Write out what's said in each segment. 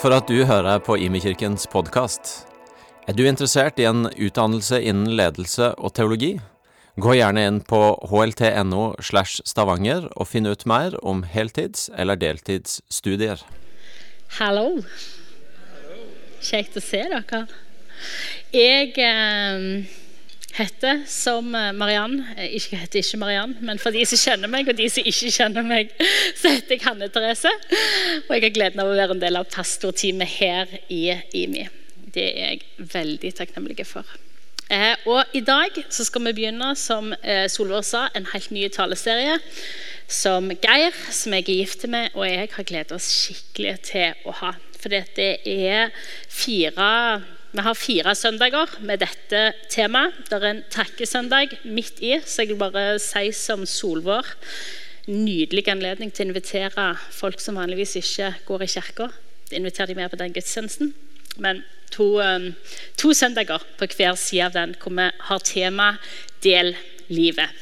For at du hører på Imekirkens podkast. Er du interessert i en utdannelse innen ledelse og teologi? Gå gjerne inn på hlt.no slash stavanger og finn ut mer om heltids- eller deltidsstudier. Hallo. Kjekt å se dere. Jeg eh, heter som Mariann Jeg heter ikke Mariann, men for de som kjenner meg, og de som ikke kjenner meg, så heter jeg Hanne Therese. Og jeg har gleden av å være en del av pastorteamet her i IMI. Det er jeg veldig takknemlig for. Eh, og I dag så skal vi begynne, som eh, Solvår sa, en helt ny taleserie som Geir, som jeg er gift med, og jeg har gledet oss skikkelig til å ha. For det er fire vi har fire søndager med dette temaet. Det er en takkesøndag midt i, så jeg vil bare si som Solvår Nydelig anledning til å invitere folk som vanligvis ikke går i kirka. Inviter de med på den gudstjenesten. Men to, um, to søndager på hver side av den hvor vi har tema 'Del livet'.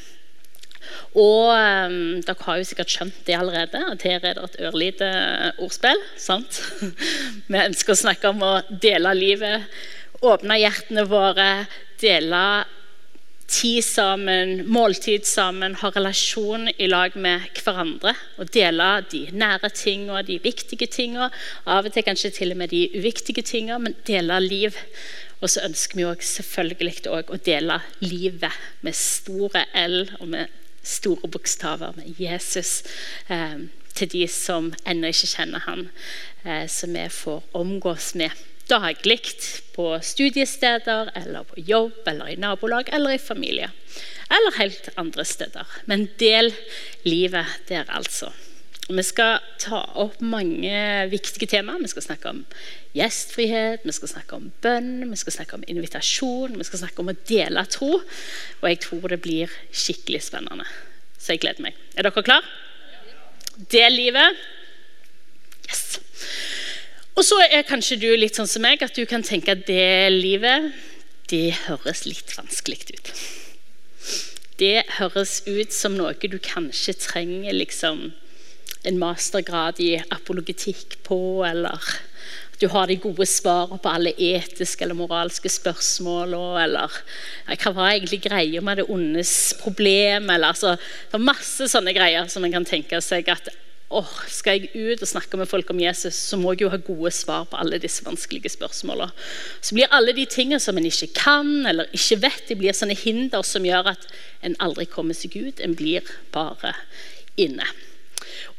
Og um, Dere har jo sikkert skjønt det allerede, at her er det et ørlite ordspill. sant? Vi ønsker å snakke om å dele livet, åpne hjertene våre, dele tid sammen, måltid sammen, ha relasjon i lag med hverandre. Og dele de nære tingene, de viktige tingene, av og til kanskje til og med de uviktige tingene, men dele liv. Og så ønsker vi også selvfølgelig også å dele livet med store L og med store bokstaver med Jesus eh, til de som ennå ikke kjenner han, eh, som vi får omgås med daglig på studiesteder, eller på jobb, eller i nabolag eller i familie. Eller helt andre steder. Men del livet der, altså. Vi skal ta opp mange viktige temaer. Vi skal snakke om gjestfrihet, vi skal snakke om bønn, vi skal snakke om invitasjon, vi skal snakke om å dele tro. Og jeg tror det blir skikkelig spennende. Så jeg gleder meg. Er dere klar? Del livet. Yes. Og så er kanskje du litt sånn som meg, at du kan tenke at det livet det høres litt vanskelig ut. Det høres ut som noe du kanskje trenger liksom, en mastergrad i apologetikk på, eller at du har de gode svarene på alle etiske eller moralske spørsmål. Eller hva var egentlig greia med det ondes problem? Eller, altså, det er masse sånne greier som en kan tenke seg at oh, skal jeg ut og snakke med folk om Jesus, så må jeg jo ha gode svar på alle disse vanskelige spørsmålene. Så blir alle de tingene som en ikke kan eller ikke vet, de blir sånne hinder som gjør at en aldri kommer seg ut. En blir bare inne.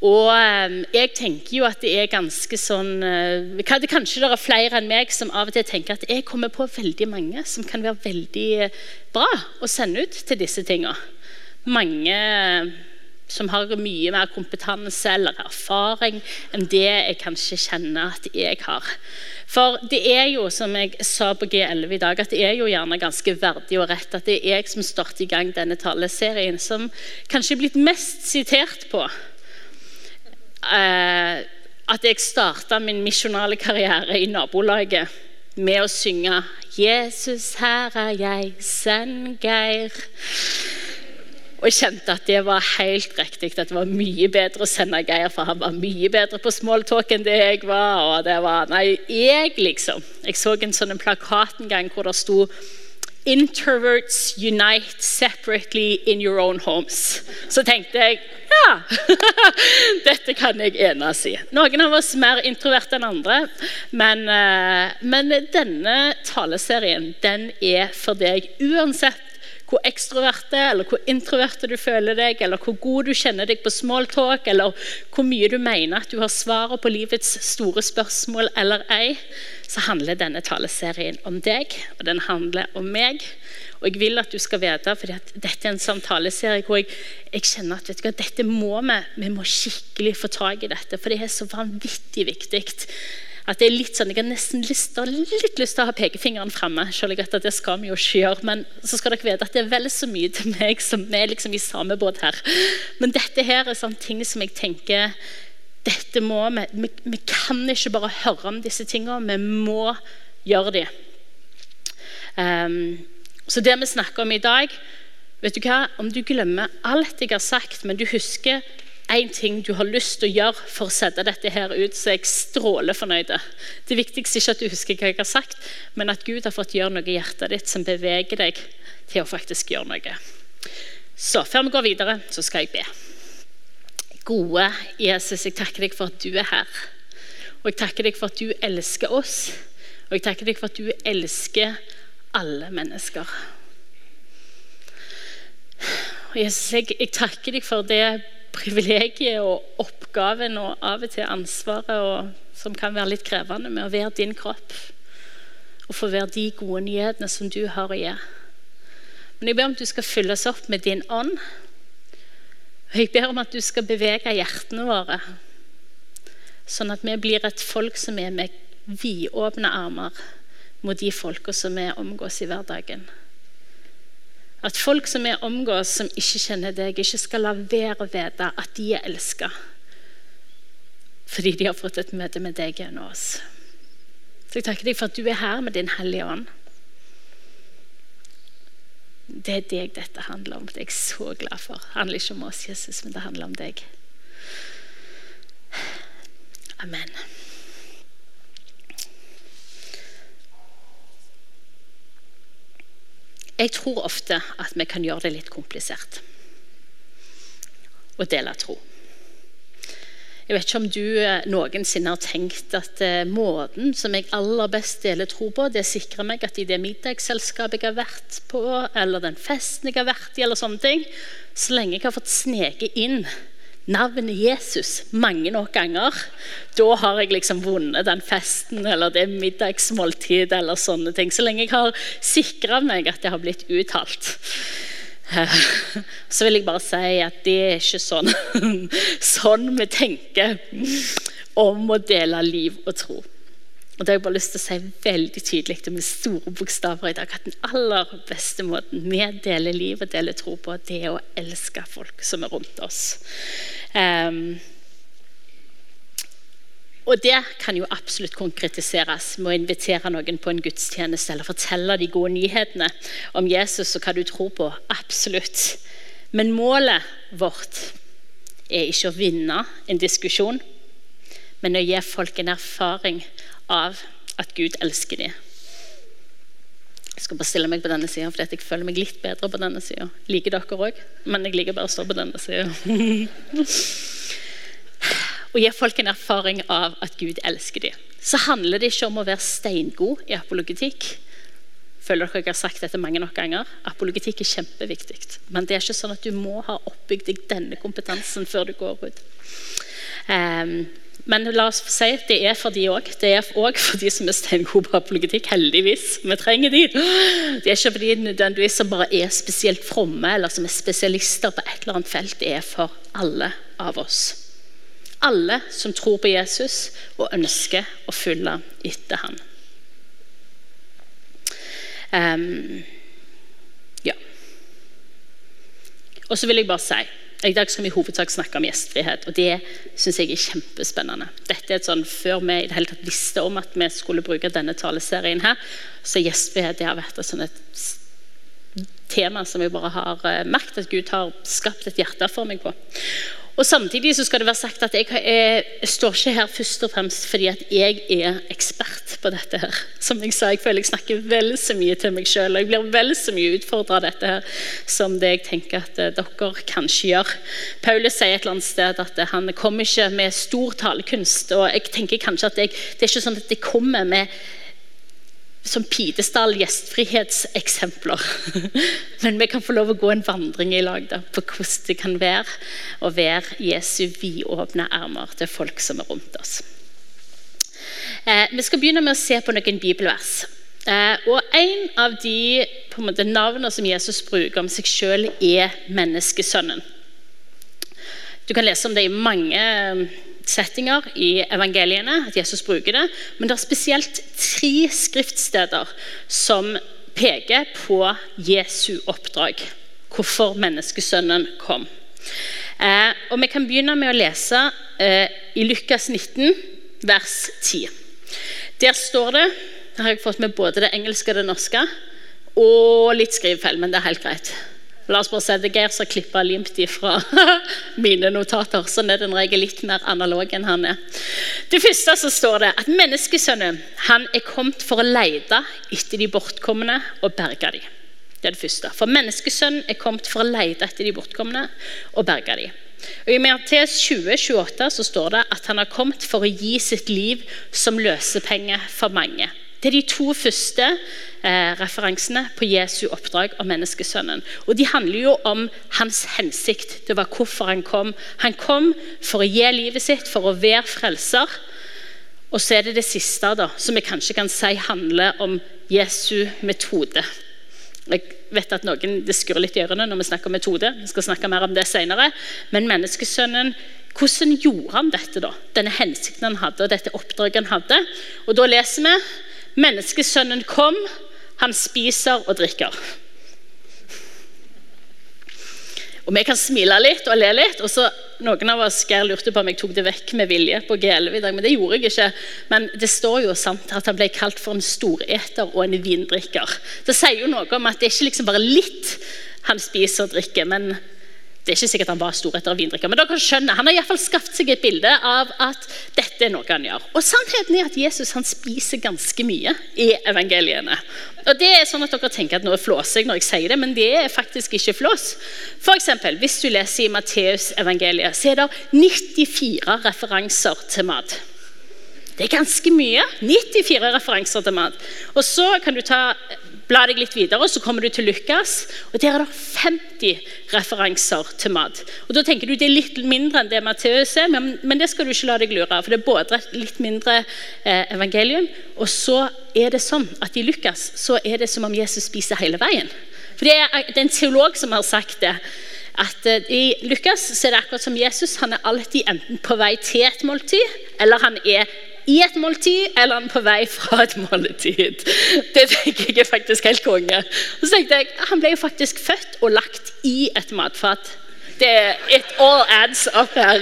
Og eh, jeg tenker jo at det er ganske sånn eh, Kanskje det er flere enn meg som av og til tenker at jeg kommer på veldig mange som kan være veldig bra å sende ut til disse tingene. Mange som har mye mer kompetanse eller erfaring enn det jeg kanskje kjenner at jeg har. For det er jo, som jeg sa på G11 i dag, at det er jo gjerne ganske verdig og rett at det er jeg som starter i gang denne taleserien, som kanskje er blitt mest sitert på. Eh, at jeg starta min misjonale karriere i nabolaget med å synge 'Jesus, her er jeg, send Geir'. Og jeg kjente at det var helt riktig. At det var mye bedre å sende Geir, for han var mye bedre på smalltalk enn det jeg var. og det var, Nei, jeg, liksom. Jeg så en sånn plakat en gang hvor det sto Introverts unite separately in your own homes. Så tenkte jeg ja, dette kan jeg enes i. Noen av oss er mer introverte enn andre, men, eh, men denne taleserien den er for deg uansett hvor ekstroverte eller hvor introverte du føler deg, eller hvor god du kjenner deg på smalltalk, eller hvor mye du mener at du har svaret på livets store spørsmål eller ei, så handler denne taleserien om deg, og den handler om meg. Og jeg vil at du skal vite, for Dette er en samtaleserie hvor jeg, jeg kjenner at du, dette må vi, vi må skikkelig få tak i dette, for det er så vanvittig viktig at det er litt sånn, Jeg har nesten lyst, litt lyst til å ha pekefingeren framme, det skal vi jo ikke gjøre. Men så skal dere vite at det er vel så mye til meg som vi er liksom i samme båt her. Men dette her er sånne ting som jeg tenker dette må vi, vi, vi kan ikke bare høre om disse tingene, vi må gjøre dem. Um, så det vi snakker om i dag vet du hva, Om du glemmer alt jeg har sagt, men du husker én ting du har lyst til å gjøre for å sette dette her ut, så er jeg strålende fornøyd. Det viktigste er ikke at du husker hva jeg har sagt, men at Gud har fått gjøre noe i hjertet ditt som beveger deg til å faktisk gjøre noe. Så før vi går videre, så skal jeg be. Gode Jesus, jeg takker deg for at du er her. Og jeg takker deg for at du elsker oss. Og jeg takker deg for at du elsker alle mennesker. Jesus, jeg, jeg takker deg for det privilegiet og oppgaven og av og til ansvaret og, som kan være litt krevende med å være din kropp. Og få være de gode nyhetene som du har å gi. Men jeg ber om at du skal fylle oss opp med din ånd. Og jeg ber om at du skal bevege hjertene våre, sånn at vi blir et folk som er med vidåpne armer mot de folka som vi omgås i hverdagen. At folk som vi omgås, som ikke kjenner deg, ikke skal la være å vite at de er elska. Fordi de har fått et møte med deg gjennom oss. Så jeg takker deg for at du er her med din Hellige Ånd. Det er deg dette handler om. Det er jeg så glad for. Det handler ikke om oss, Jesus, men det handler om deg. Amen. Jeg tror ofte at vi kan gjøre det litt komplisert å dele tro. Jeg vet ikke om du eh, noensinne har tenkt at eh, måten som jeg aller best deler tro på, det sikrer meg at i det middagsselskapet jeg har vært på, eller den festen jeg har vært i, eller sånne ting, så lenge jeg har fått sneke inn navnet Jesus mange nok ganger, da har jeg liksom vunnet den festen eller det middagsmåltidet eller sånne ting. Så lenge jeg har sikra meg at det har blitt uttalt. Så vil jeg bare si at det er ikke sånn, sånn vi tenker om å dele liv og tro. Og det har jeg bare lyst til å si veldig tydelig og med store bokstaver i dag at den aller beste måten vi deler liv og deler tro på, det er å elske folk som er rundt oss. Um, og det kan jo absolutt konkretiseres med å invitere noen på en gudstjeneste eller fortelle de gode nyhetene om Jesus og hva du tror på. Absolutt. Men målet vårt er ikke å vinne en diskusjon, men å gi folk en erfaring av at Gud elsker dem. Jeg skal bare stille meg på denne sida, for jeg føler meg litt bedre på denne sida. Liker dere òg? Men jeg liker bare å stå på denne sida. Å gi folk en erfaring av at Gud elsker dem. Så handler det ikke om å være steingod i apologetikk. Føler dere jeg har sagt dette mange nok ganger? Apologetikk er kjempeviktig. Men det er ikke sånn at du må ha oppbygd deg denne kompetansen før du går ut. Um, men la oss si at det er for de òg. Det er òg for de som er steingode på apologetikk. Heldigvis. Vi trenger de. Det er ikke for de nødvendigvis som bare er spesielt fromme eller som er spesialister på et eller annet felt. Det er for alle av oss. Alle som tror på Jesus og ønsker å følge etter han. Um, ja. Og så vil jeg bare si i dag skal vi i hovedsak snakke om gjestfrihet, og det syns jeg er kjempespennende. Dette er et sånn, Før vi i det hele tatt visste om at vi skulle bruke denne taleserien, her, så gjestfrihet har vært et, sånn et tema som jeg bare har eh, merket at Gud har skapt et hjerte for meg på. Og Samtidig så skal det være sagt at jeg, jeg, står ikke her først og fremst fordi at jeg er ekspert på dette. her. Som Jeg sa, jeg føler jeg snakker vel så mye til meg sjøl. Jeg blir vel så mye utfordra av dette her som det jeg tenker at eh, dere kanskje gjør. Paulus sier et eller annet sted at han kommer ikke med stor talekunst. og jeg tenker kanskje at jeg, Det er ikke sånn at jeg kommer med som Pidestall gjestfrihetseksempler. Men vi kan få lov å gå en vandring i lag da, på hvordan det kan være å være Jesu vidåpne armer til folk som er rundt oss. Eh, vi skal begynne med å se på noen bibelvers. Eh, og En av de måte, navnene som Jesus bruker om seg selv, er menneskesønnen. Du kan lese om det i mange settinger i evangeliene at Jesus bruker det. Men det er spesielt tre skriftsteder som peker på Jesu oppdrag. Hvorfor menneskesønnen kom. Eh, og Vi kan begynne med å lese eh, i Lukas 19, vers 10. Der står det Her har jeg fått med både det engelske og det norske. Og litt skrivefeil, men det er helt greit. La oss bare se det Geir som har klippa limt fra mine notater. Sånn er den regel litt mer analog enn han er. Det første så står det at menneskesønnen han er kommet for å lete etter de bortkomne og berge dem. Det er det første. For menneskesønnen er kommet for å lete etter de bortkomne og berge dem. Og I Matteus 20, 28 så står det at han har kommet for å gi sitt liv som løsepenge for mange. Det er de to første eh, referansene på Jesu oppdrag om menneskesønnen. Og De handler jo om hans hensikt. Det var hvorfor han kom. Han kom for å gi livet sitt, for å være frelser. Og så er det det siste, da, som vi kanskje kan si handler om Jesu metode. Jeg vet at noen, Det skurrer litt i ørene når vi snakker om metode. Vi skal snakke mer om det senere. Men menneskesønnen, hvordan gjorde han dette? da? Denne hensikten han hadde, og dette oppdraget han hadde. Og Da leser vi menneskesønnen kom, han spiser og drikker. Og Vi kan smile litt og le litt. og så Noen av oss Geir lurte på om jeg tok det vekk med vilje på G11 i dag, men det gjorde jeg ikke. Men det står jo sant at han ble kalt for en storeter og en vindrikker. Det sier jo noe om at det ikke liksom bare litt han spiser og drikker, men det er ikke sikkert han var storheter og vindrikker, men dere skjønner, han har i hvert fall skaffet seg et bilde av at dette er noe han gjør. Og Sannheten er at Jesus han spiser ganske mye i evangeliene. Og det er sånn at Dere tenker at nå flåser jeg når jeg sier det, men det er faktisk ikke flås. For eksempel, Hvis du leser i Matteus evangeliet, så er det 94 referanser til mat. Det er ganske mye. 94 referanser til mat. Og Så kan du ta Bla deg litt videre, så kommer du til Lukas. og Der er det 50 referanser til mat. Og Da tenker du det er litt mindre enn det Matteus er, men, men, det skal du ikke la deg lure. For det er både litt mindre eh, evangelium, og så er det sånn at i Lukas så er det som om Jesus spiser hele veien. For Det er, det er en teolog som har sagt det at uh, I Lukas er det akkurat som Jesus. Han er alltid enten på vei til et måltid, eller han er i et måltid eller han er på vei fra et måltid. Det tenker jeg er faktisk helt konge. Og så tenkte jeg, Han ble jo faktisk født og lagt i et matfat. Det, it all adds up her.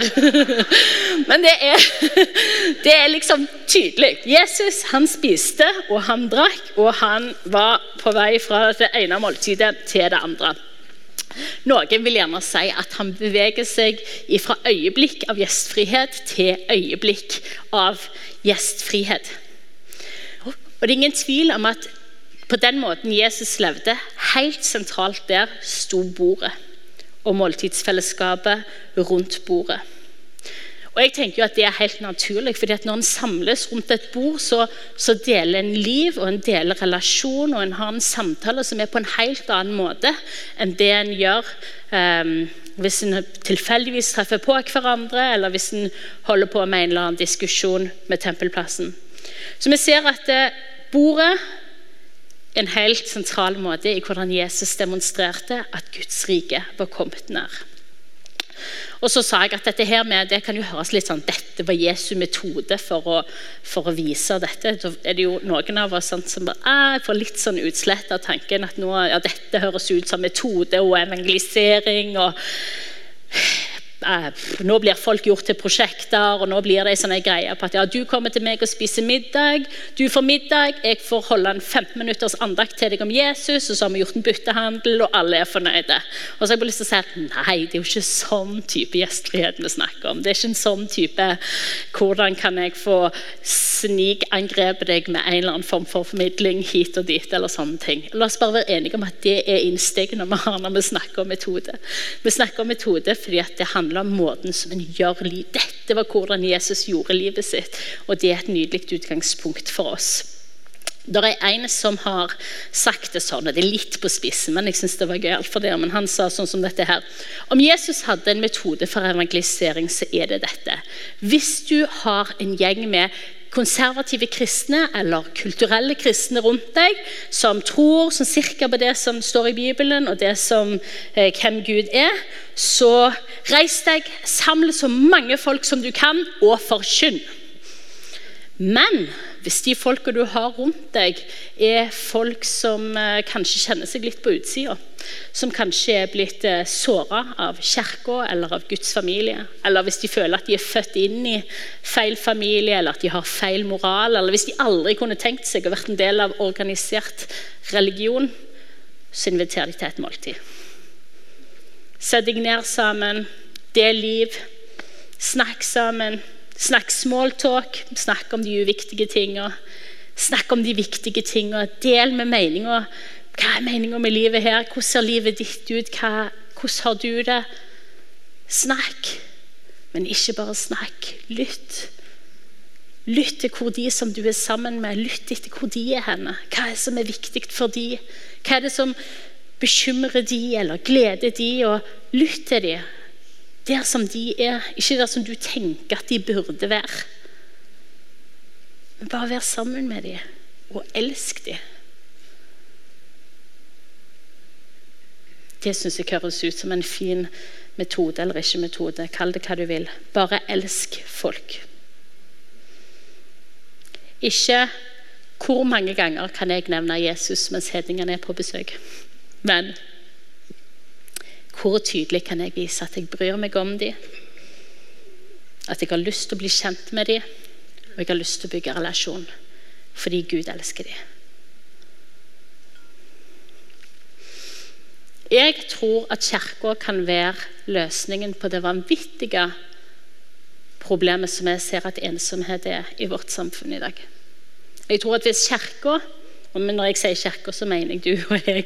Men det er, det er liksom tydelig. Jesus han spiste og han drakk, og han var på vei fra det ene måltidet til det andre. Noen vil gjerne si at han beveger seg fra øyeblikk av gjestfrihet til øyeblikk av gjestfrihet. Og Det er ingen tvil om at på den måten Jesus levde, helt sentralt der sto bordet og måltidsfellesskapet rundt bordet. Og jeg tenker jo at Det er helt naturlig, fordi at når en samles rundt et bord, så, så deler en liv og en deler relasjon, og en har en samtale som er på en helt annen måte enn det en gjør um, hvis en tilfeldigvis treffer på hverandre, eller hvis en holder på med en eller annen diskusjon med tempelplassen. Så vi ser at uh, bordet er en helt sentral måte i hvordan Jesus demonstrerte at Guds rike var kommet nær. Og så sa jeg at dette her med, det kan jo høres litt sånn Dette var Jesu metode for å, for å vise dette. Så er det jo noen av oss sånn, som bare, ah, får litt sånn utslett av tanken at nå, ja, dette høres ut som metode og evangelisering. og Eh, nå blir folk gjort til prosjekter, og nå blir det en greie på at ja, du kommer til meg og spiser middag, du får middag, jeg får holde en 15 minutters andakt til deg om Jesus, og så har vi gjort en byttehandel, og alle er fornøyde. Og så har jeg lyst til å si at nei, det er jo ikke sånn type gjestfrihet vi snakker om. Det er ikke en sånn type hvordan kan jeg få snikangrepe deg med en eller annen form for formidling hit og dit, eller sånne ting. La oss bare være enige om at det er innstegene vi har når vi snakker om metode. Vi snakker om metode fordi at det handler handler om måten som en gjør liv Dette var hvordan Jesus gjorde livet sitt, og det er et nydelig utgangspunkt for oss. Det er en som har sagt det sånn, og det er litt på spissen, men jeg synes det var gøy for det, men han sa sånn som dette her. Om Jesus hadde en metode for evangelisering, så er det dette. Hvis du har en gjeng med konservative kristne eller kulturelle kristne rundt deg som tror sånn cirka på det som står i Bibelen, og det som eh, hvem Gud er, så reis deg, samle så mange folk som du kan, og forkynn. Men hvis de folka du har rundt deg, er folk som eh, kanskje kjenner seg litt på utsida, som kanskje er blitt eh, såra av kirka eller av Guds familie, eller hvis de føler at de er født inn i feil familie, eller at de har feil moral, eller hvis de aldri kunne tenkt seg å vært en del av organisert religion, så inviterer de til et måltid. Sett deg ned sammen, del liv, snakk sammen. Snakk smalltalk, snakk om de uviktige tingene. Snakk om de viktige tingene. Del med meninga. Hva er meninga med livet her? Hvordan ser livet ditt ut? Hva, hvordan har du det? Snakk. Men ikke bare snakk. Lytt. Lytt til hvor de som du er sammen med, lytt etter hvor de er henne. Hva er det som er viktig for de? Hva er det som bekymrer de eller gleder de? Og lytt til de der som de er, ikke der som du tenker at de burde være. Men bare vær sammen med dem, og elsk dem. Det syns jeg høres ut som en fin metode eller ikke metode. Kall det hva du vil. Bare elsk folk. Ikke hvor mange ganger kan jeg nevne Jesus mens hedningene er på besøk. Men hvor tydelig kan jeg vise at jeg bryr meg om dem? At jeg har lyst til å bli kjent med dem, og jeg har lyst til å bygge relasjon fordi Gud elsker dem. Jeg tror at Kirka kan være løsningen på det vanvittige problemet som jeg ser at ensomhet er i vårt samfunn i dag. Jeg tror at hvis Kirka og når jeg sier kirka, så mener jeg du og jeg.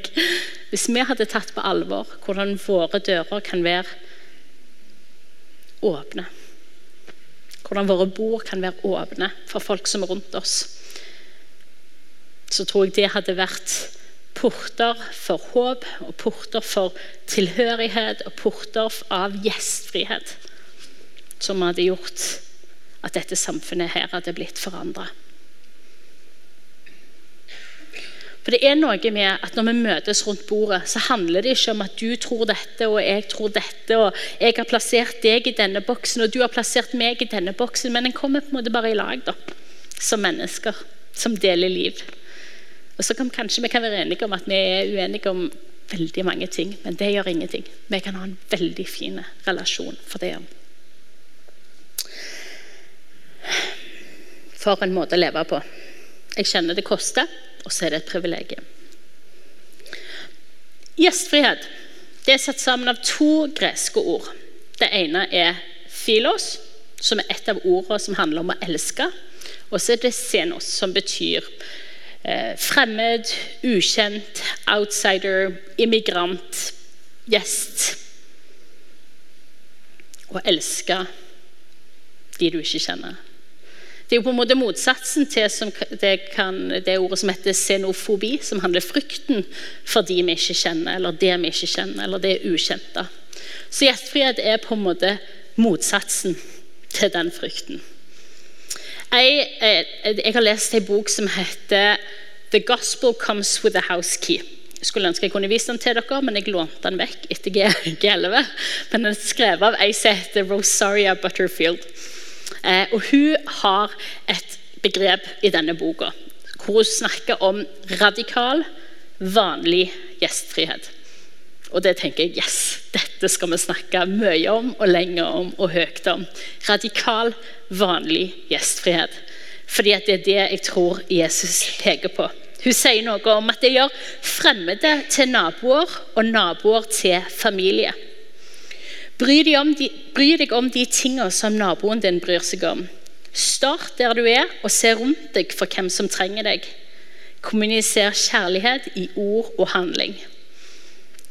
Hvis vi hadde tatt på alvor hvordan våre dører kan være åpne Hvordan våre bord kan være åpne for folk som er rundt oss, så tror jeg det hadde vært porter for håp og porter for tilhørighet og porter av gjestfrihet som hadde gjort at dette samfunnet her hadde blitt forandra. For det er noe med at Når vi møtes rundt bordet, så handler det ikke om at du tror dette og jeg tror dette, og jeg har plassert deg i denne boksen og du har plassert meg i denne boksen, men en kommer på en måte bare i lag da, som mennesker som deler liv. Og så kan Kanskje vi kan være enige om at vi er uenige om veldig mange ting, men det gjør ingenting. Vi kan ha en veldig fin relasjon for det. For en måte å leve på. Jeg kjenner det koster og så er det et privilegium. Gjestfrihet det er satt sammen av to greske ord. Det ene er filos, som er et av ordene som handler om å elske. Og så er det senos, som betyr eh, fremmed, ukjent, outsider, immigrant, gjest. Å elske de du ikke kjenner. Det er jo på en måte motsatsen til det, kan, det, ordet som heter xenofobi, som handler frykten for de vi ikke kjenner, eller det vi ikke kjenner, eller det ukjente. Så gjestfrihet er på en måte motsatsen til den frykten. Jeg, jeg, eh, jeg har lest en bok som heter 'The Gospel Comes With a House Key'. Jeg skulle ønske jeg kunne vist den til dere, men jeg lånte den vekk etter G11. Men den er skrevet av ei som heter Rosaria Butterfield. Eh, og hun har et begrep i denne boka hvor hun snakker om radikal, vanlig gjestfrihet. Og det tenker jeg yes, dette skal vi snakke mye om og lenge om og høyt om. Radikal, vanlig gjestfrihet. Fordi det er det jeg tror Jesus peker på. Hun sier noe om at det gjør fremmede til naboer og naboer til familie. Bry deg, de, bry deg om de tingene som naboen din bryr seg om. Start der du er, og se rundt deg for hvem som trenger deg. Kommuniser kjærlighet i ord og handling.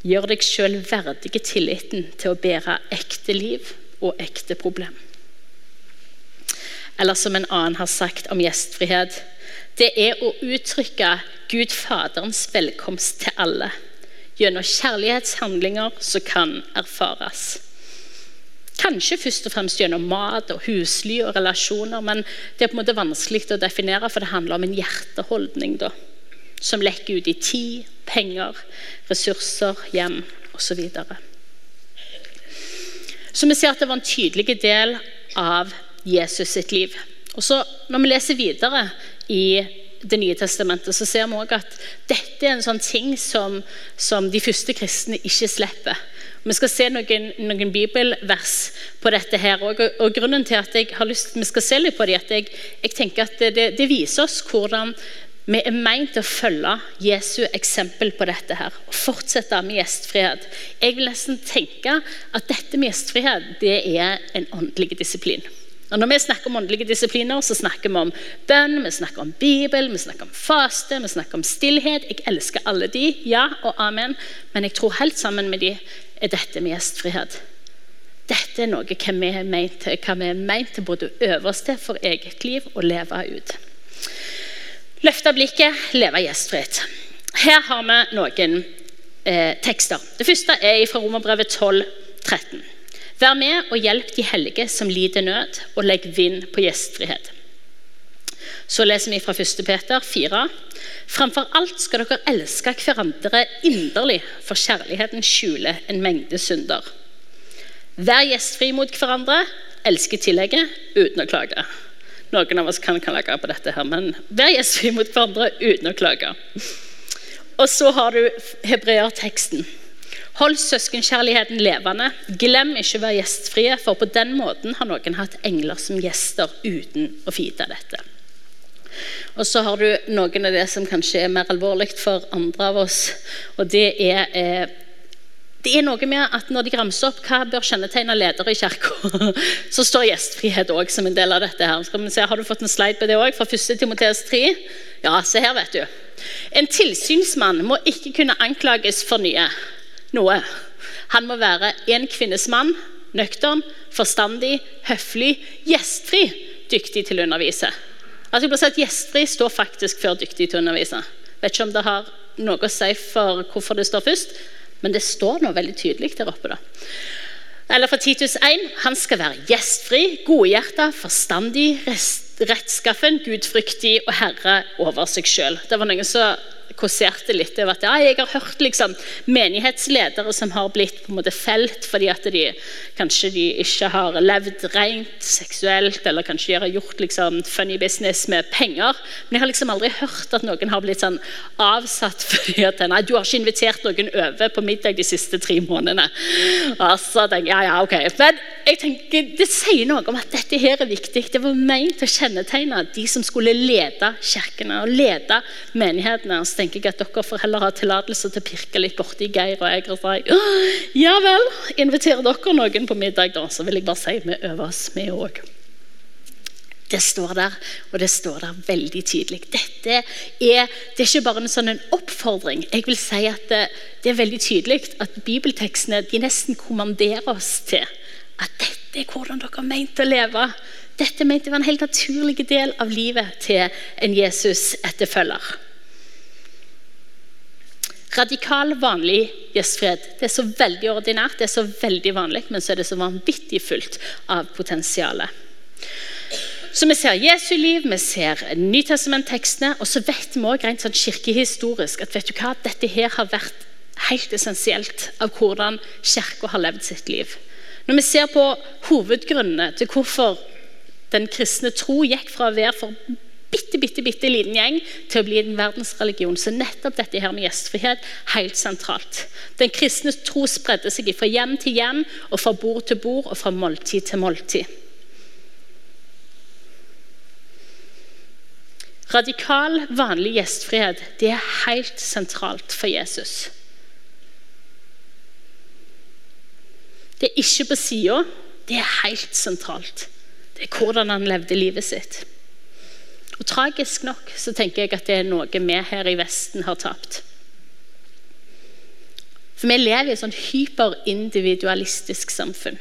Gjør deg sjøl verdig tilliten til å bære ekte liv og ekte problem. Eller som en annen har sagt om gjestfrihet det er å uttrykke Gud Faderens velkomst til alle gjennom kjærlighetshandlinger som kan erfares. Kanskje først og fremst gjennom mat og husly og relasjoner, men det er på en måte vanskelig å definere, for det handler om en hjerteholdning da, som lekker ut i tid, penger, ressurser, hjem osv. Så, videre. så vi ser at det var en tydelig del av Jesus sitt liv. Og så Når vi leser videre i Det nye testamentet, så ser vi også at dette er en sånn ting som, som de første kristne ikke slipper. Vi skal se noen, noen bibelvers på dette. her, og, og, Grunnen til at jeg har lyst vi skal se litt på det, at jeg, jeg tenker at det, det, viser oss hvordan Vi er meint å følge Jesu eksempel på dette her, og fortsette med gjestfrihet. Jeg vil nesten tenke at dette med gjestfrihet det er en åndelig disiplin. Og Når vi snakker om åndelige disipliner, så snakker vi om bønn, vi snakker om Bibel, vi snakker om faste, vi snakker om stillhet. Jeg elsker alle de, ja og amen, men jeg tror helt sammen med de er dette med gjestfrihet. Dette er noe vi er ment til, hva vi er ment til både å øve oss til for eget liv og leve ut. Løfte blikket, leve gjestfrihet. Her har vi noen eh, tekster. Det første er fra Romerbrevet 12, 13. Vær med og hjelp de hellige som lider nød, og legg vind på gjestfrihet. Så leser vi fra 1. Peter 4. Framfor alt skal dere elske hverandre inderlig, for kjærligheten skjuler en mengde synder. Vær gjestfri mot hverandre, elsk tillegget, uten å klage. Noen av oss kan klage på dette, her, men vær gjestfri mot hverandre uten å klage. Og så har du hebreerteksten. Hold søskenkjærligheten levende. Glem ikke å være gjestfrie, for på den måten har noen hatt engler som gjester uten å vite dette. Og så har du noen av det som kanskje er mer alvorlig for andre av oss. og det er... Eh, det er noe med at Når de ramser opp hva bør kjennetegne ledere i kirka, så står gjestfrihet òg som en del av dette. her. Skal vi se, Har du fått en slide på det òg? Fra 1. Timoteus 3? Ja, se her, vet du. En tilsynsmann må ikke kunne anklages for nye noe. Han må være en kvinnes mann, nøktern, forstandig, høflig, gjestfri, dyktig til å undervise. Altså jeg blir sagt Gjestfri står faktisk før dyktig til å undervise. Vet ikke om det har noe å si for hvorfor det står først, men det står noe veldig tydelig der oppe. da. Eller fra Titus 1.: Han skal være gjestfri, godhjerta, forstandig, rettskaffen, gudfryktig og herre over seg sjøl. Det var noen som kåserte litt over at ja, jeg har hørt liksom, menighetsledere som har blitt på en måte felt fordi at de kanskje de ikke har levd rent seksuelt, eller kanskje de har gjort liksom, funny business med penger. Men jeg har liksom aldri hørt at noen har blitt sånn avsatt fordi at nei, du har ikke invitert noen over på middag de siste tre månedene. Altså, tenker ja, ja, ok. Men jeg tenker, det sier noe om at dette her er viktig. Det var ment å kjennetegne de som skulle lede kirkene og lede menighetene. Så tenker jeg at dere får heller ha tillatelse til å pirke litt borti Geir og jeg og si ja vel, inviterer dere noen på middag, da? Så vil jeg bare si vi øver oss, vi òg. Det står der, og det står der veldig tydelig. Dette er, det er ikke bare en sånn en oppfordring. Jeg vil si at det, det er veldig tydelig at bibeltekstene de nesten kommanderer oss til at dette er hvordan dere er meint å leve. Dette mente var en helt naturlig del av livet til en Jesus-etterfølger. Radikal, vanlig gjestfrihet. Det er så veldig ordinært, det er så veldig vanlig, men så er det så vanvittig fullt av potensialet. Så Vi ser Jesu liv, vi ser Nytestament-tekstene, og så vet vi også rent sånn kirkehistorisk at vet du hva, dette her har vært helt essensielt av hvordan Kirka har levd sitt liv. Når vi ser på hovedgrunnene til hvorfor den kristne tro gikk fra å være for bitte, bitte, bitte liten gjeng til å bli en verdensreligion. Så nettopp dette her med gjestfrihet helt sentralt. Den kristne tro spredde seg fra hjem til hjem, og fra bord til bord og fra måltid til måltid. Radikal, vanlig gjestfrihet det er helt sentralt for Jesus. Det er ikke på sida, det er helt sentralt. Det er hvordan han levde livet sitt. Og Tragisk nok så tenker jeg at det er noe vi her i Vesten har tapt. For vi lever i et sånn hyperindividualistisk samfunn.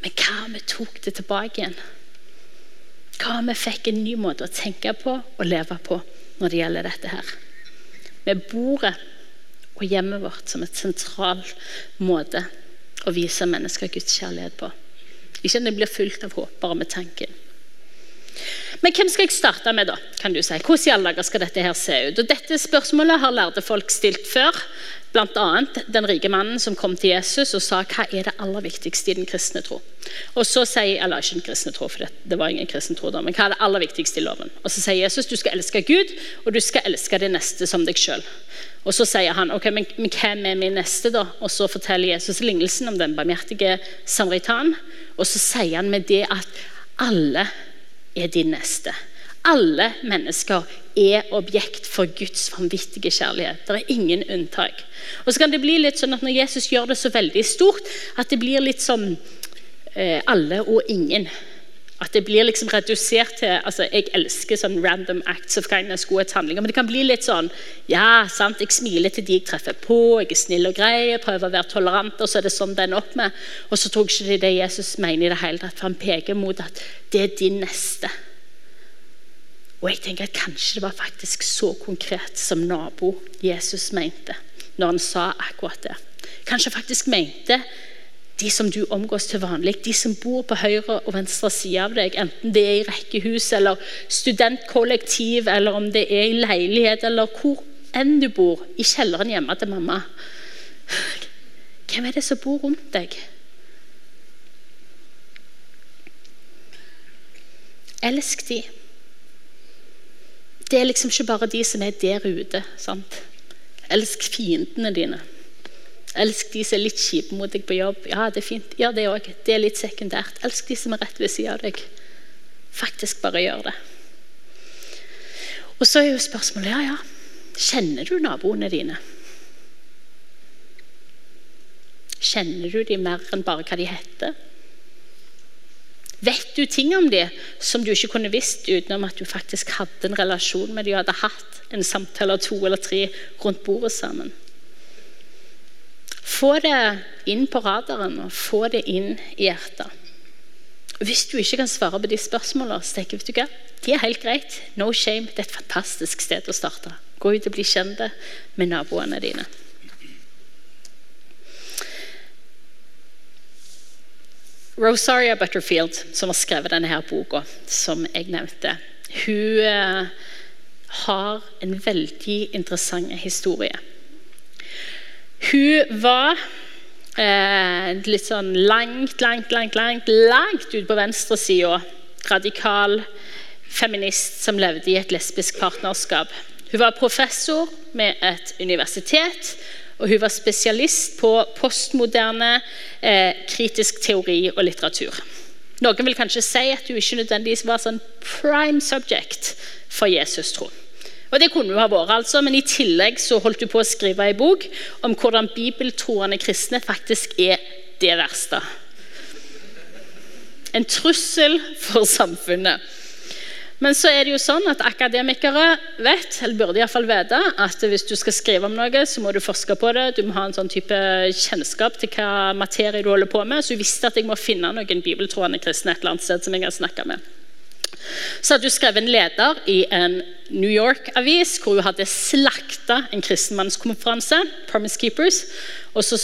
Men hva om vi tok det tilbake igjen? Hva om vi fikk en ny måte å tenke på og leve på når det gjelder dette her? Med bordet og hjemmet vårt som et sentral måte å vise mennesker Guds kjærlighet på. Ikke at det blir fullt av håp bare med tanken. Men hvem skal jeg starte med, da? kan du si? Hvordan i alle dager skal dette her se ut? Og Dette spørsmålet har lærde folk stilt før. Bl.a. den rike mannen som kom til Jesus og sa hva er det aller viktigste i den kristne tro. Og så sier, eller ikke den kristne tro, for det, det var ingen kristen tro da, men hva er det aller viktigste i loven? Og Så sier Jesus du skal elske Gud, og du skal elske det neste som deg sjøl. Og så sier han ok, men, men hvem er min neste, da? Og så forteller Jesus lignelsen om den barmhjertige samaritan. Og så sier han med det at alle er din neste. Alle mennesker er objekt for Guds vanvittige kjærlighet. Det er ingen unntak. Og så kan det bli litt sånn at Når Jesus gjør det så veldig stort, at det blir litt sånn eh, alle og ingen. At det blir liksom redusert til altså Jeg elsker sånn random acts of kindness, godhetshandlinger. Men det kan bli litt sånn Ja, sant, jeg smiler til de jeg treffer på, jeg er snill og grei, jeg prøver å være tolerant, og så er det sånn det ender opp med. Og så tror jeg ikke det Jesus mener i det hele tatt, for han peker mot at det er din neste. Og jeg tenker at kanskje det var faktisk så konkret som nabo Jesus mente når han sa akkurat det. Kanskje faktisk mente de som du omgås til vanlig, de som bor på høyre og venstre side av deg, enten det er i rekkehus eller studentkollektiv, eller om det er i leilighet, eller hvor enn du bor, i kjelleren hjemme til mamma. Hvem er det som bor rundt deg? Elsk de. Det er liksom ikke bare de som er der ute. sant? Elsk fiendene dine. Elsk de som er litt kjipe mot deg på jobb. Ja, det er fint. Gjør det òg. Det er litt sekundært. Elsk de som er rett ved siden av deg. Faktisk bare gjør det. Og så er jo spørsmålet ja, ja, kjenner du naboene dine? Kjenner du dem mer enn bare hva de heter? Vet du ting om dem som du ikke kunne visst utenom at du faktisk hadde en relasjon med dem og hadde hatt en samtale av to eller tre rundt bordet sammen? Få det inn på radaren og få det inn i hjertet. Hvis du ikke kan svare på de spørsmålene, så tenker du de er helt greit. No shame. Det er et fantastisk sted å starte. Gå ut og bli kjent med naboene dine. Rosaria Butterfield, som har skrevet denne her boka, som jeg nevnte, hun eh, har en veldig interessant historie. Hun var eh, litt sånn langt, langt, langt langt, langt ut på venstresida. Radikal feminist som levde i et lesbisk partnerskap. Hun var professor med et universitet, og hun var spesialist på postmoderne eh, kritisk teori og litteratur. Noen vil kanskje si at hun ikke nødvendigvis var sånn prime subject for Jesus, tro. Og det kunne hun ha vært, altså, men i tillegg så holdt hun på å skrive ei bok om hvordan bibeltroende kristne faktisk er det verste. En trussel for samfunnet. Men så er det jo sånn at akademikere vet, eller burde iallfall vite, at hvis du skal skrive om noe, så må du forske på det. Du må ha en sånn type kjennskap til hva materie du holder på med. Så hun visste at jeg må finne noen bibeltroende kristne et eller annet sted som jeg har snakka med. Så hadde hun skrevet en leder i en New York-avis hvor hun hadde slakta en kristenmannskonferanse, Promise Keepers, og så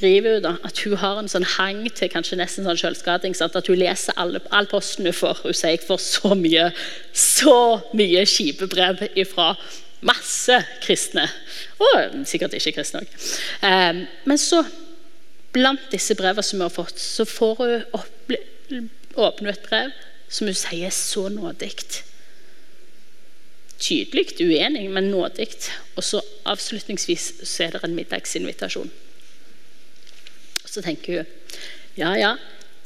skriver hun da at hun har en sånn hang til kanskje nesten sånn selvskading. At hun leser alle, all posten hun får. Hun sier jeg får så mye så mye kjipe brev fra masse kristne. Og sikkert ikke kristne òg. Um, men så, blant disse brevene som hun har fått, så får hun åpne et brev som hun sier er så nådig. Tydelig uenig, men nådig. Og så avslutningsvis så er det en middagsinvitasjon. Så tenker hun ja, ja,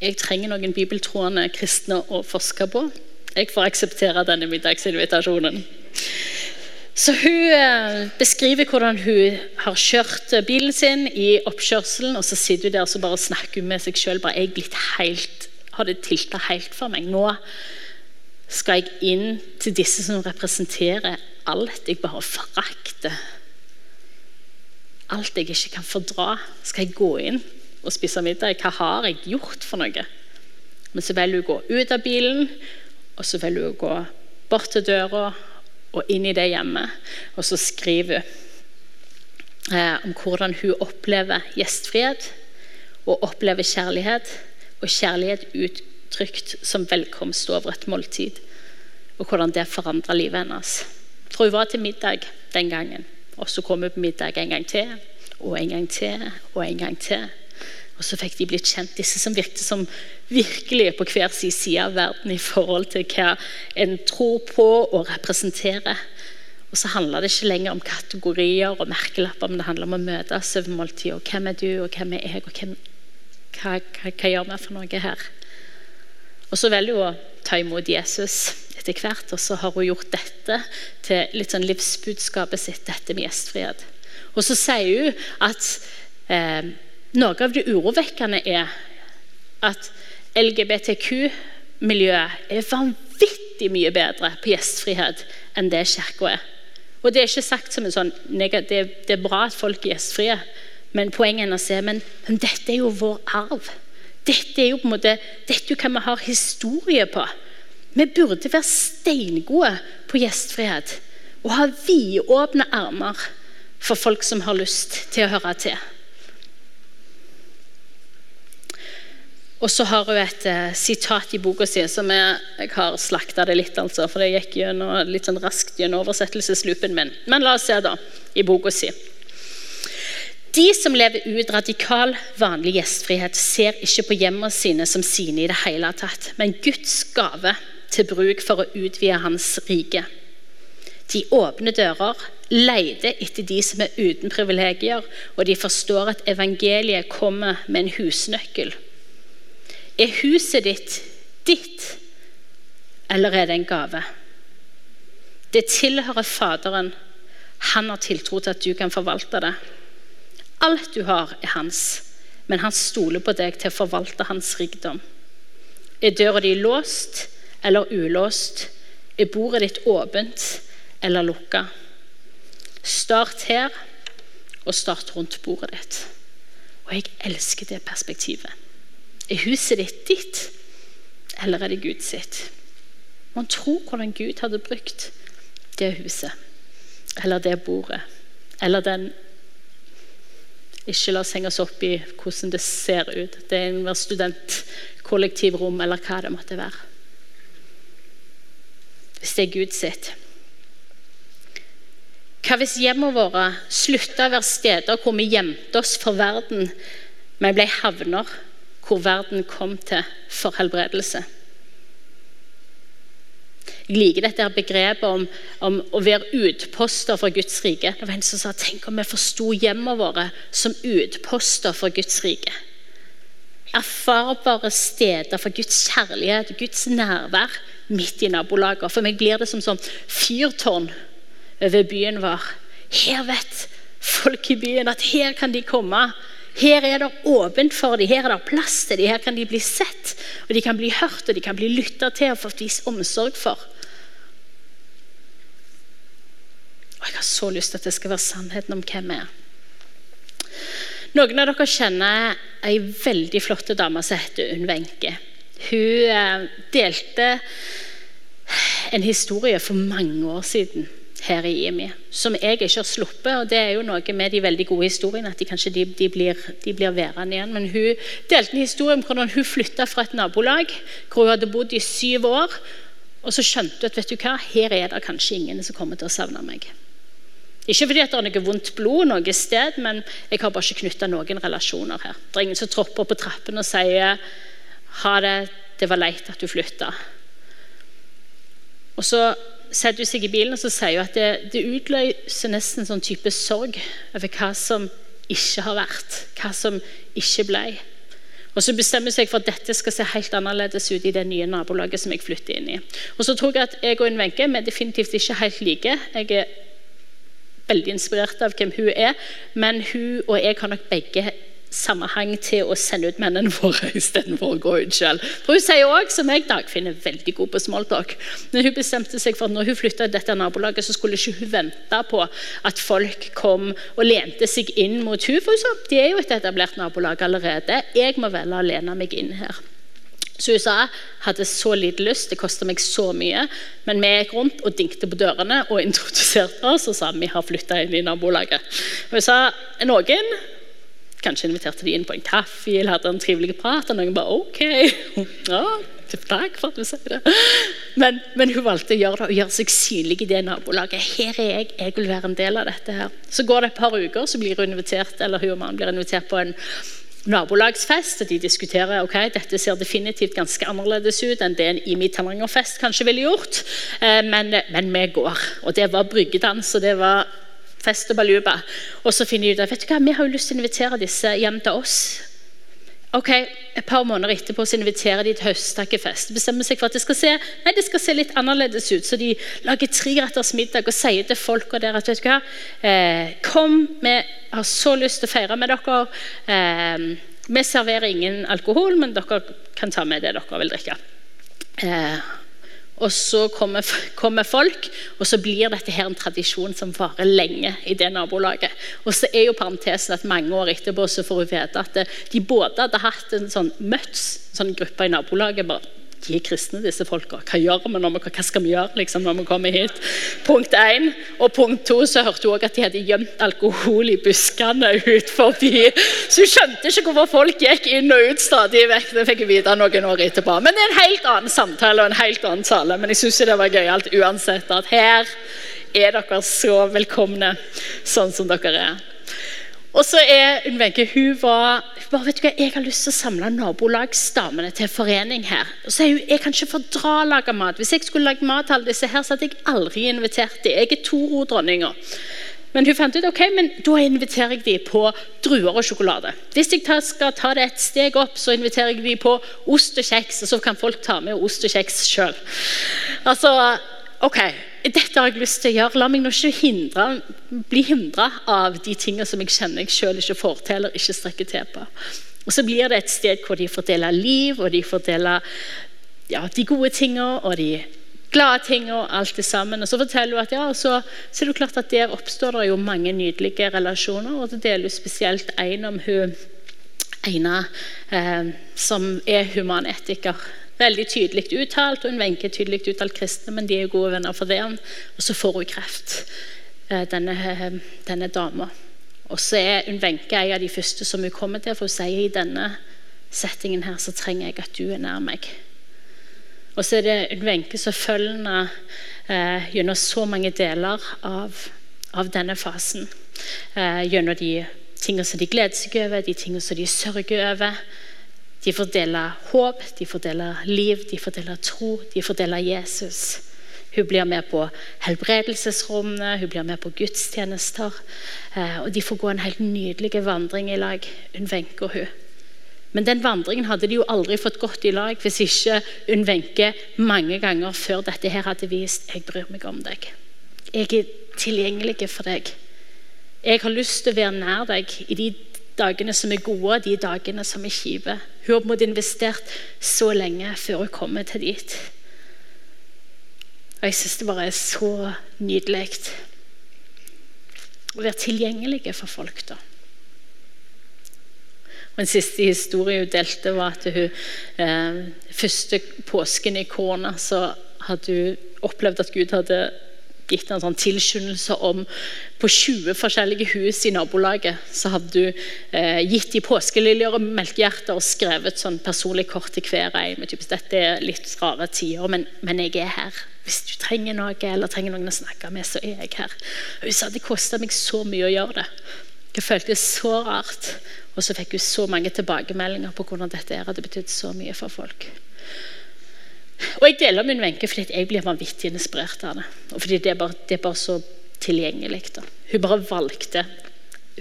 jeg trenger noen bibeltroende kristne å forske på. Jeg får akseptere denne middagsinvitasjonen. Så Hun eh, beskriver hvordan hun har kjørt bilen sin i oppkjørselen. og Så sitter hun der og bare snakker med seg sjøl. Jeg er blitt helt har det tilta helt for meg. Nå skal jeg inn til disse som representerer alt jeg bare forakter. Alt jeg ikke kan fordra. Skal jeg gå inn og spise middag? Hva har jeg gjort for noe? Men så velger hun å gå ut av bilen, og så velger hun å gå bort til døra og inn i det hjemmet. Og så skriver hun eh, om hvordan hun opplever gjestfrihet og opplever kjærlighet og kjærlighet uttrykt som velkomst over et måltid. Og hvordan det forandra livet hennes. For hun var til middag den gangen. Og så kom hun på middag en gang til, og en gang til, og en gang til. Og så fikk de blitt kjent, disse som virket som virkelig på hver sin side av verden i forhold til hva en tror på og representerer. Og så handla det ikke lenger om kategorier og merkelapper, men det handla om å møtes over måltidet. Og hvem er du, og hvem er jeg, og hvem hva, hva, hva gjør vi for noe her? Og så velger hun å ta imot Jesus etter hvert. Og så har hun gjort dette til litt sånn livsbudskapet sitt, dette med gjestfrihet. Og så sier hun at eh, noe av det urovekkende er at LGBTQ-miljøet er vanvittig mye bedre på gjestfrihet enn det kirka er. Og Det er ikke sagt som en sånn det, er bra at folk er gjestfrie, men poenget er å men, men dette er jo vår arv. Dette er jo på en måte, dette er hva vi har historie på. Vi burde være steingode på gjestfrihet og ha vidåpne armer for folk som har lyst til å høre til. Og så har hun et uh, sitat i boka si som jeg, jeg har slakta det litt, altså, for det gikk gjennom, litt sånn raskt gjennom oversettelsesloopen min. Men la oss se, da, i boka si. De som lever ut radikal, vanlig gjestfrihet, ser ikke på hjemmene sine som sine i det hele tatt, men Guds gave til bruk for å utvide Hans rike. De åpner dører, leter etter de som er uten privilegier, og de forstår at evangeliet kommer med en husnøkkel er huset ditt ditt, eller er det en gave? Det tilhører Faderen. Han har tiltro til at du kan forvalte det. Alt du har, er hans, men han stoler på deg til å forvalte hans rikdom. Er døra di låst eller ulåst? Er bordet ditt åpent eller lukka? Start her, og start rundt bordet ditt. Og jeg elsker det perspektivet. Er huset ditt ditt, eller er det Gud sitt? Man tror hvordan Gud hadde brukt det huset, eller det bordet, eller den Ikke la oss henge oss opp i hvordan det ser ut. Det er en studentkollektivrom, eller hva det måtte være. Hvis det er Gud sitt. Hva hvis hjemmene våre slutta å være steder hvor vi gjemte oss for verden, men ble havner hvor verden kom til for helbredelse. Jeg liker dette begrepet om, om, å være utposter for Guds rike. Det var en som sa tenk om vi forsto hjemmene våre som utposter for Guds rike. Erfarbare steder for Guds kjærlighet, Guds nærvær midt i nabolaget. For meg blir det som sånn fyrtårn over byen vår. Her vet folk i byen at her kan de komme her er det åpent for dem, her er det plass til dem, her kan de bli sett. Og de kan bli hørt og de kan bli lytta til og fått vist omsorg for. Og Jeg har så lyst til at det skal være sannheten om hvem vi er. Noen av dere kjenner ei veldig flott dame som heter Unn Wenche. Hun eh, delte en historie for mange år siden her i IMI, som jeg ikke har sluppet. og Det er jo noe med de veldig gode historiene, at de kanskje de, de blir, de blir værende igjen. Men hun delte en historie om hvordan hun flytta fra et nabolag hvor hun hadde bodd i syv år. Og så skjønte hun at vet du hva, her er det kanskje ingen som kommer til å savne meg. Ikke fordi det er noe vondt blod noe sted, men jeg har bare ikke knytta noen relasjoner her. Det er ingen som tropper på trappene og sier ha det, det var leit at du flytta. Og så setter hun seg i bilen og så sier hun at det, det utløser nesten en sånn type sorg over hva som ikke har vært, hva som ikke ble. Og Så bestemmer hun seg for at dette skal se helt annerledes ut i det nye nabolaget som jeg flytter inn i. Og så tror jeg at jeg og en Wenche er definitivt ikke helt like. Jeg er veldig inspirert av hvem hun er, men hun og jeg har nok begge sammenheng til å sende ut mennene våre istedenfor å gå ut selv. For Hun sier også, som jeg Dagfinn er veldig god på smalltalk. Men hun bestemte seg for at når hun flytta til dette nabolaget, så skulle ikke hun vente på at folk kom og lente seg inn mot hun, for hun sa De er jo et etablert nabolag allerede. Jeg må vel alene lene meg inn her. Så hun sa hadde så lite lyst, det kosta meg så mye. Men vi gikk rundt og dinkte på dørene og introduserte oss og sa vi har flytta inn i nabolaget. Hun sa noen Kanskje inviterte de inn på en kaffe eller hadde en trivelig prat. Og noen bare OK. Ja, takk for at du sier det. Men, men, hun valgte å gjøre det og gjøre seg synlig i det nabolaget. Her er jeg, jeg vil være en del av dette. her. Så går det et par uker, så blir hun invitert eller hun og mannen blir invitert på en nabolagsfest. og De diskuterer ok, dette ser definitivt ganske annerledes ut enn det en Imi Tananger-fest kanskje ville gjort. Eh, men, men vi går. Og det var bryggedans, og det var fest og baluba. Og så finner de ut at vet du hva, vi har jo lyst til å invitere disse hjem til oss. ok, Et par måneder etterpå så inviterer de til høsttakkefest. Bestemmer seg for at det skal se, nei, det skal se litt annerledes ut. Så de lager treretters middag og sier til folka der at vet du hva, eh, kom, vi har så lyst til å feire med dere. Eh, vi serverer ingen alkohol, men dere kan ta med det dere vil drikke. Eh, og så kommer, kommer, folk, og så blir dette her en tradisjon som varer lenge i det nabolaget. Og så er jo parentesen at mange år etterpå så får hun vite at de både hadde hatt en sånn møts, sånn gruppe i nabolaget bare de er kristne, disse folka. Hva gjør vi når vi, hva skal vi gjøre liksom, når vi kommer hit? Punkt én. Og punkt to så hørte hun også at de hadde gjemt alkohol i buskene ut. Så hun skjønte ikke hvorfor folk gikk inn og ut stadig vekk. Det fikk hun vite noen år etterpå. Men det er en helt annen samtale og en helt annen tale. Men jeg syns det var gøyalt uansett at her er dere så velkomne sånn som dere er. Og så er Unn Wenche hun var bare, vet du hva, Jeg har lyst til å samle nabolagsdamene til forening her. Og så er hun, Jeg kan ikke fordra å lage mat. Hvis jeg skulle lage mat til alle disse her, så hadde jeg aldri invitert dem. Jeg er Toro-dronninga. Men hun fant ut ok, men da inviterer jeg dem på druer og sjokolade. Hvis jeg skal ta det et steg opp, så inviterer jeg dem på ost og kjeks. Og så kan folk ta med ost og kjeks sjøl. Altså, ok, dette har jeg lyst til å gjøre. La meg nå ikke hindre, bli hindra av de tingene som jeg kjenner jeg sjøl ikke får til eller ikke strekker til på. Og Så blir det et sted hvor de fordeler liv, og de fordeler ja, de gode tingene og de glade tingene og alt det sammen. Og så forteller hun at ja, så, så er det klart at der oppstår det jo mange nydelige relasjoner. og Det deler spesielt en om hun ene eh, som er humanetiker Veldig tydelig uttalt, og en Wenche tydelig uttalt kristne, men de er gode venner for det. Og så får hun kreft, eh, denne, eh, denne dama. Og så er hun Wenche en av de første som hun kommer til, for hun sier i denne settingen her så trenger jeg at du er nær meg. Og så er det hun Wenche som følger henne eh, gjennom så mange deler av, av denne fasen. Eh, gjennom de tingene som de gleder seg over, de tingene som de sørger over. De fordeler håp, de fordeler liv, de fordeler tro, de fordeler Jesus. Hun blir med på helbredelsesrommene, hun blir med på gudstjenester. Eh, og De får gå en helt nydelig vandring i lag, Unn Wenche og hun. Men den vandringen hadde de jo aldri fått gått i lag hvis ikke Unn Wenche mange ganger før dette her hadde vist jeg bryr meg om deg. Jeg er tilgjengelig for deg. Jeg har lyst til å være nær deg i de dagene som er gode, de dagene som er kjipe. Hun har på investert så lenge før hun kommer til dit. Og Jeg syns det bare er så nydelig å være tilgjengelig for folk. da. Og En siste historie hun delte, var at hun eh, første påsken i korona så hadde hun opplevd at Gud hadde gitt en sånn tilskyndelse om På 20 forskjellige hus i nabolaget så hadde du eh, gitt de påskeliljer og melkehjerter og skrevet sånn personlig kort til hver en. med typisk, Dette er litt rare tider, men, men, jeg er her. Hvis du trenger noe eller trenger noen å snakke med, så er jeg her. Hun sa det kosta meg så mye å gjøre det. Jeg følte det så rart. Og så fikk hun så mange tilbakemeldinger på hvordan dette hadde betydd så mye for folk. Og Jeg deler min Wenche fordi jeg blir vanvittig inspirert av det. Og fordi det er bare, det er bare så tilgjengelig. Da. Hun bare valgte.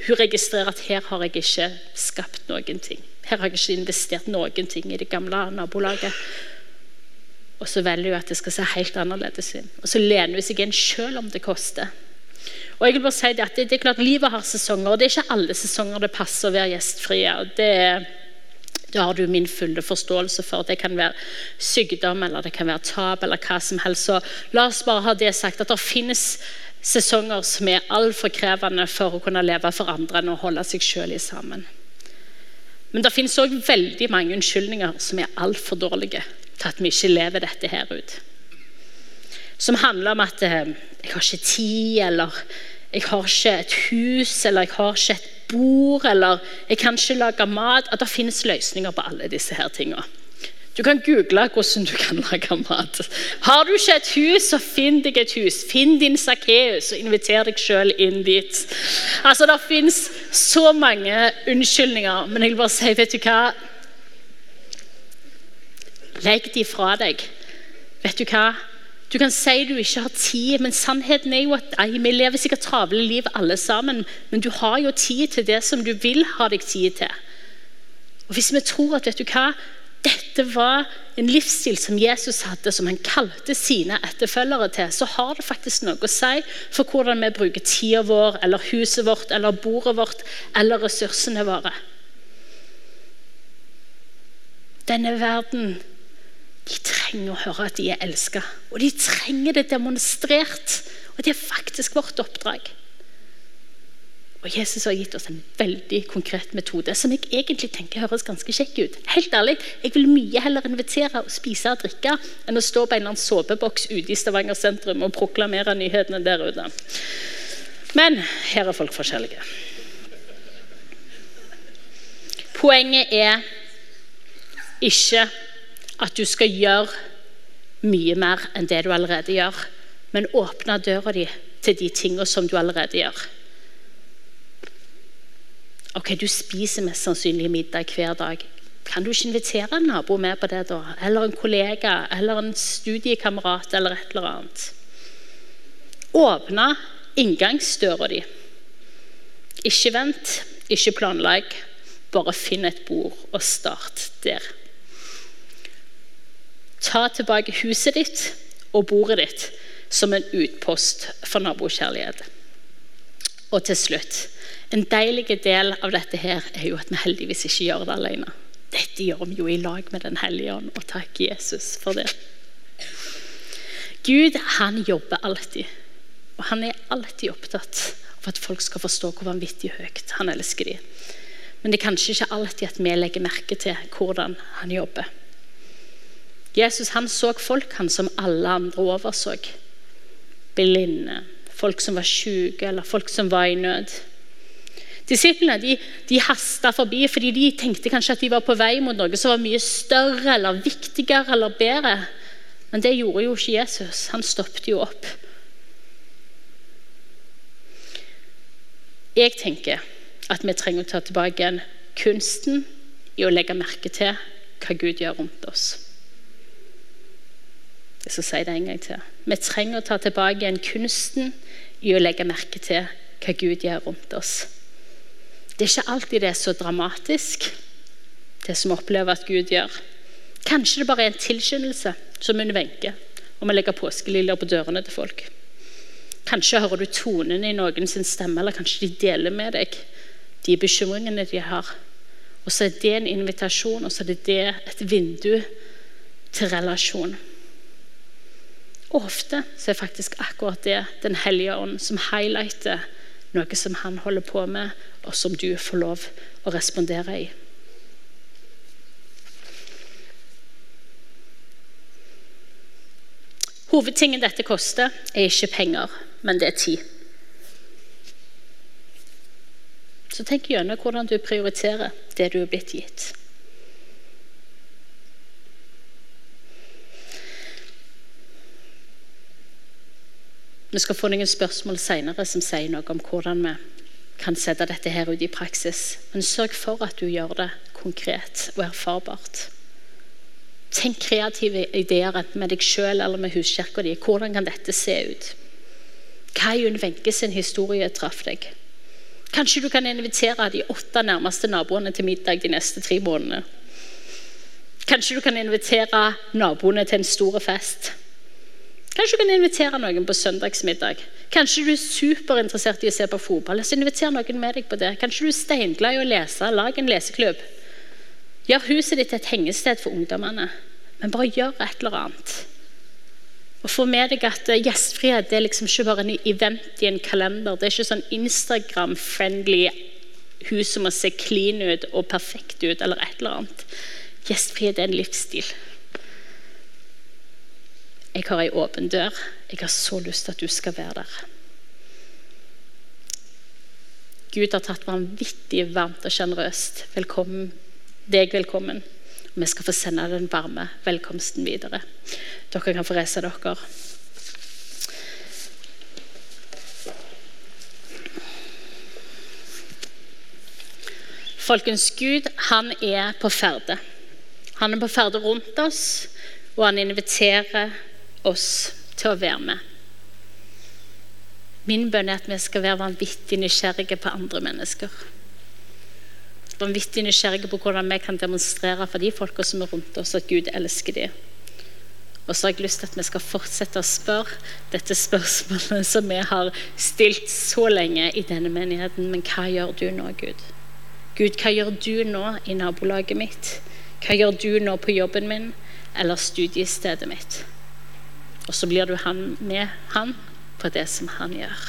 Hun registrerer at her har jeg ikke skapt noen ting. Her har jeg ikke investert noen ting i det gamle nabolaget. Og så velger hun at det skal se helt annerledes ut. Og så lener hun seg inn selv om det koster. Og jeg vil bare si det at det, det er klart Livet har sesonger, og det er ikke alle sesonger det passer å være gjestfrie. det er det har du min fulle forståelse for. Det kan være sykdom eller det kan være tap eller hva som helst. Så la oss bare ha det sagt at det finnes sesonger som er altfor krevende for å kunne leve for andre enn å holde seg sjøl sammen. Men det finnes òg veldig mange unnskyldninger som er altfor dårlige til at vi ikke lever dette her ut. Som handler om at eh, 'jeg har ikke tid', eller 'jeg har ikke et hus', eller 'jeg har ikke et bord, eller jeg kan ikke lage mat. At det finnes løsninger på alle disse her tingene. Du kan google hvordan du kan lage mat. Har du ikke et hus, så finn deg et hus. Finn din Sakkeus og inviter deg sjøl inn dit. Altså, Det fins så mange unnskyldninger, men jeg vil bare si, vet du hva Legg de fra deg. Vet du hva? Du kan si du ikke har tid, men sannheten er jo at ei, vi lever sikkert travle liv alle sammen. Men du har jo tid til det som du vil ha deg tid til. Og Hvis vi tror at vet du hva, dette var en livsstil som Jesus hadde, som han kalte sine etterfølgere til, så har det faktisk noe å si for hvordan vi bruker tida vår, eller huset vårt, eller bordet vårt, eller ressursene våre. Denne verden de trenger å høre at de er elska. Og de trenger det demonstrert. Og det er faktisk vårt oppdrag. Og Jesus har gitt oss en veldig konkret metode som jeg egentlig tenker høres ganske kjekk ut. Helt ærlig, Jeg vil mye heller invitere og spise og drikke enn å stå på en eller annen såpeboks ute i Stavanger sentrum og proklamere nyhetene der ute. Men her er folk forskjellige. Poenget er ikke at du skal gjøre mye mer enn det du allerede gjør, men åpne døra di til de tingene som du allerede gjør. Ok, Du spiser mest sannsynlig middag hver dag. Kan du ikke invitere en nabo med på det, da? Eller en kollega, eller en studiekamerat, eller et eller annet? Åpne inngangsdøra di. Ikke vent, ikke planlegg. Bare finn et bord og start der. Ta tilbake huset ditt og bordet ditt som en utpost for nabokjærlighet. Og til slutt en deilig del av dette her er jo at vi heldigvis ikke gjør det alene. Dette gjør vi jo i lag med Den hellige ånd, og takk Jesus for det. Gud han jobber alltid, og han er alltid opptatt av at folk skal forstå hvor vanvittig høyt han elsker dem. Men det er kanskje ikke alltid at vi legger merke til hvordan han jobber. Jesus han så folk han som alle andre overså. Blinde, folk som var syke, eller folk som var i nød. Disiplene de, de hasta forbi fordi de tenkte kanskje at de var på vei mot noe som var mye større eller viktigere eller bedre. Men det gjorde jo ikke Jesus. Han stoppet jo opp. Jeg tenker at vi trenger å ta tilbake kunsten i å legge merke til hva Gud gjør rundt oss. Jeg skal si det en gang til. Vi trenger å ta tilbake igjen kunsten i å legge merke til hva Gud gjør rundt oss. Det er ikke alltid det er så dramatisk, det som vi opplever at Gud gjør. Kanskje det bare er en tilskyndelse, som under Wenche, om å legge påskeliljer på dørene til folk. Kanskje hører du tonen i noen sin stemme, eller kanskje de deler med deg de bekymringene de har. Og så er det en invitasjon, og så er det et vindu til relasjon. Og ofte så er faktisk akkurat det Den hellige ånd som highlighter noe som han holder på med, og som du får lov å respondere i. Hovedtingen dette koster, er ikke penger, men det er tid. Så tenk gjennom hvordan du prioriterer det du er blitt gitt. Vi skal få noen spørsmål senere som sier noe om hvordan vi kan sette dette her ut i praksis. Men sørg for at du gjør det konkret og erfarbart. Tenk kreative ideer enten med deg sjøl eller med huskirka di. Hvordan kan dette se ut? Hva Unn Wenche sin historie traff deg? Kanskje du kan invitere de åtte nærmeste naboene til middag de neste tre månedene. Kanskje du kan invitere naboene til en stor fest. Kanskje du kan invitere noen på søndagsmiddag. Kanskje du er superinteressert i å se på fotball. Så inviter noen med deg på det. Kanskje du er steinglad i å lese. Lag en leseklubb. Gjør huset ditt til et hengested for ungdommene. Men bare gjør et eller annet. Og Få med deg at eh, gjestfrihet det er liksom ikke bare en event i en kalender. Det er ikke sånn Instagram-friendly hus som må se clean ut og perfekt ut, eller et eller annet. Gjestfrihet er en livsstil. Jeg har ei åpen dør. Jeg har så lyst til at du skal være der. Gud har tatt vanvittig varmt og sjenerøst velkommen, deg velkommen. Vi skal få sende den varme velkomsten videre. Dere kan få reise dere. Folkens, Gud han er på ferde. Han er på ferde rundt oss, og han inviterer oss til å være med. Min bønn er at vi skal være vanvittig nysgjerrige på andre mennesker. vanvittig nysgjerrige på hvordan vi kan demonstrere for de folka som er rundt oss, at Gud elsker dem. Og så har jeg lyst til at vi skal fortsette å spørre dette spørsmålet som vi har stilt så lenge i denne menigheten. Men hva gjør du nå, Gud? Gud, hva gjør du nå i nabolaget mitt? Hva gjør du nå på jobben min eller studiestedet mitt? Og så blir du han med han på det som han gjør.